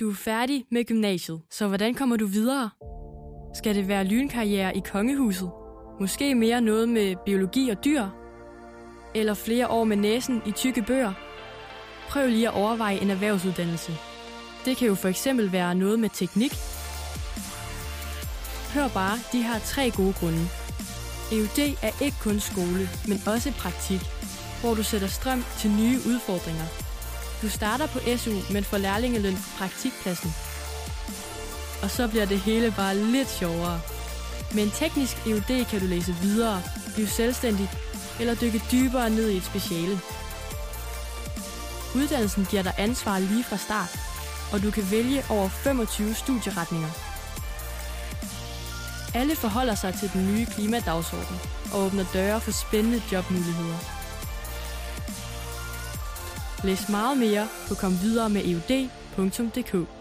Du er færdig med gymnasiet, så hvordan kommer du videre? Skal det være lynkarriere i kongehuset? Måske mere noget med biologi og dyr? Eller flere år med næsen i tykke bøger? Prøv lige at overveje en erhvervsuddannelse. Det kan jo for eksempel være noget med teknik. Hør bare de har tre gode grunde. EUD er ikke kun skole, men også praktik, hvor du sætter strøm til nye udfordringer. Du starter på SU, men får lærlingeløn på praktikpladsen. Og så bliver det hele bare lidt sjovere. Med en teknisk EUD kan du læse videre, blive selvstændig eller dykke dybere ned i et speciale. Uddannelsen giver dig ansvar lige fra start, og du kan vælge over 25 studieretninger. Alle forholder sig til den nye klimadagsorden og åbner døre for spændende jobmuligheder. Læs meget mere på eud.dk.